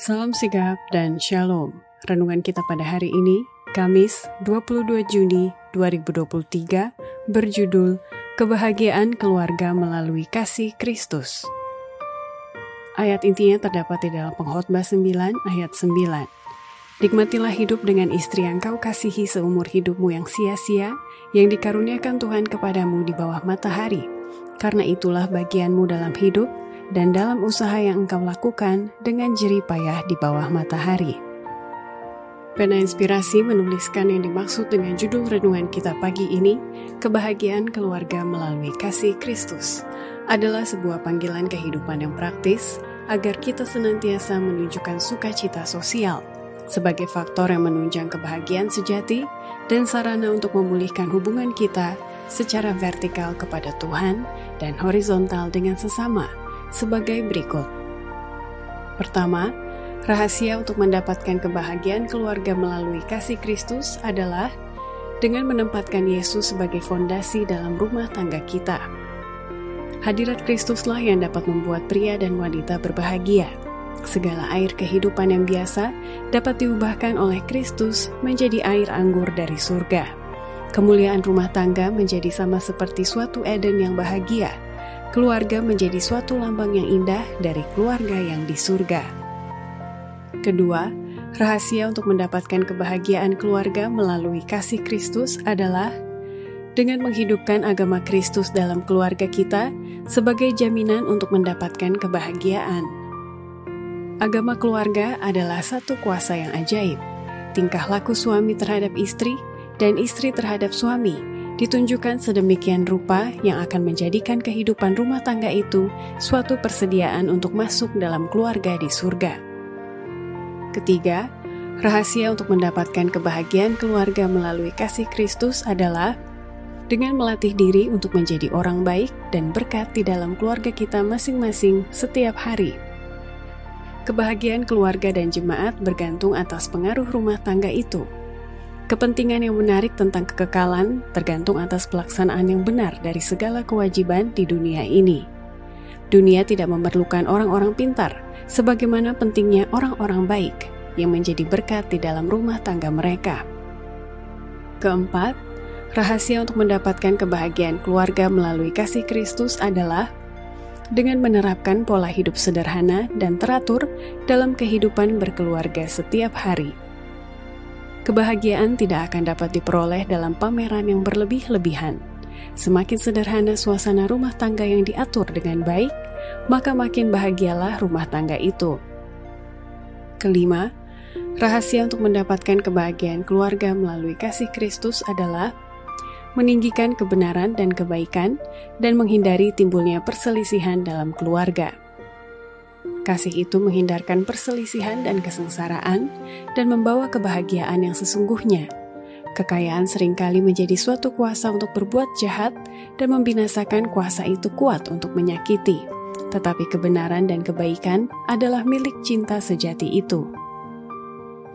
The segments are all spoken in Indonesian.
Salam sigap dan shalom. Renungan kita pada hari ini, Kamis 22 Juni 2023, berjudul Kebahagiaan Keluarga Melalui Kasih Kristus. Ayat intinya terdapat di dalam pengkhotbah 9 ayat 9. Nikmatilah hidup dengan istri yang kau kasihi seumur hidupmu yang sia-sia, yang dikaruniakan Tuhan kepadamu di bawah matahari. Karena itulah bagianmu dalam hidup, dan dalam usaha yang engkau lakukan dengan jerih payah di bawah matahari. Pena Inspirasi menuliskan yang dimaksud dengan judul renungan kita pagi ini, Kebahagiaan Keluarga Melalui Kasih Kristus, adalah sebuah panggilan kehidupan yang praktis agar kita senantiasa menunjukkan sukacita sosial sebagai faktor yang menunjang kebahagiaan sejati dan sarana untuk memulihkan hubungan kita secara vertikal kepada Tuhan dan horizontal dengan sesama sebagai berikut. Pertama, rahasia untuk mendapatkan kebahagiaan keluarga melalui kasih Kristus adalah dengan menempatkan Yesus sebagai fondasi dalam rumah tangga kita. Hadirat Kristuslah yang dapat membuat pria dan wanita berbahagia. Segala air kehidupan yang biasa dapat diubahkan oleh Kristus menjadi air anggur dari surga. Kemuliaan rumah tangga menjadi sama seperti suatu Eden yang bahagia, keluarga menjadi suatu lambang yang indah dari keluarga yang di surga. Kedua, rahasia untuk mendapatkan kebahagiaan keluarga melalui kasih Kristus adalah dengan menghidupkan agama Kristus dalam keluarga kita sebagai jaminan untuk mendapatkan kebahagiaan. Agama keluarga adalah satu kuasa yang ajaib. Tingkah laku suami terhadap istri dan istri terhadap suami ditunjukkan sedemikian rupa yang akan menjadikan kehidupan rumah tangga itu suatu persediaan untuk masuk dalam keluarga di surga. Ketiga, rahasia untuk mendapatkan kebahagiaan keluarga melalui kasih Kristus adalah dengan melatih diri untuk menjadi orang baik dan berkat di dalam keluarga kita masing-masing setiap hari. Kebahagiaan keluarga dan jemaat bergantung atas pengaruh rumah tangga itu. Kepentingan yang menarik tentang kekekalan tergantung atas pelaksanaan yang benar dari segala kewajiban di dunia ini. Dunia tidak memerlukan orang-orang pintar, sebagaimana pentingnya orang-orang baik yang menjadi berkat di dalam rumah tangga mereka. Keempat, rahasia untuk mendapatkan kebahagiaan keluarga melalui kasih Kristus adalah dengan menerapkan pola hidup sederhana dan teratur dalam kehidupan berkeluarga setiap hari. Kebahagiaan tidak akan dapat diperoleh dalam pameran yang berlebih-lebihan. Semakin sederhana suasana rumah tangga yang diatur dengan baik, maka makin bahagialah rumah tangga itu. Kelima, rahasia untuk mendapatkan kebahagiaan keluarga melalui kasih Kristus adalah meninggikan kebenaran dan kebaikan dan menghindari timbulnya perselisihan dalam keluarga. Kasih itu menghindarkan perselisihan dan kesengsaraan dan membawa kebahagiaan yang sesungguhnya. Kekayaan sering kali menjadi suatu kuasa untuk berbuat jahat dan membinasakan kuasa itu kuat untuk menyakiti. Tetapi kebenaran dan kebaikan adalah milik cinta sejati itu.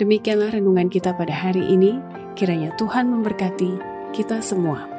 Demikianlah renungan kita pada hari ini. Kiranya Tuhan memberkati kita semua.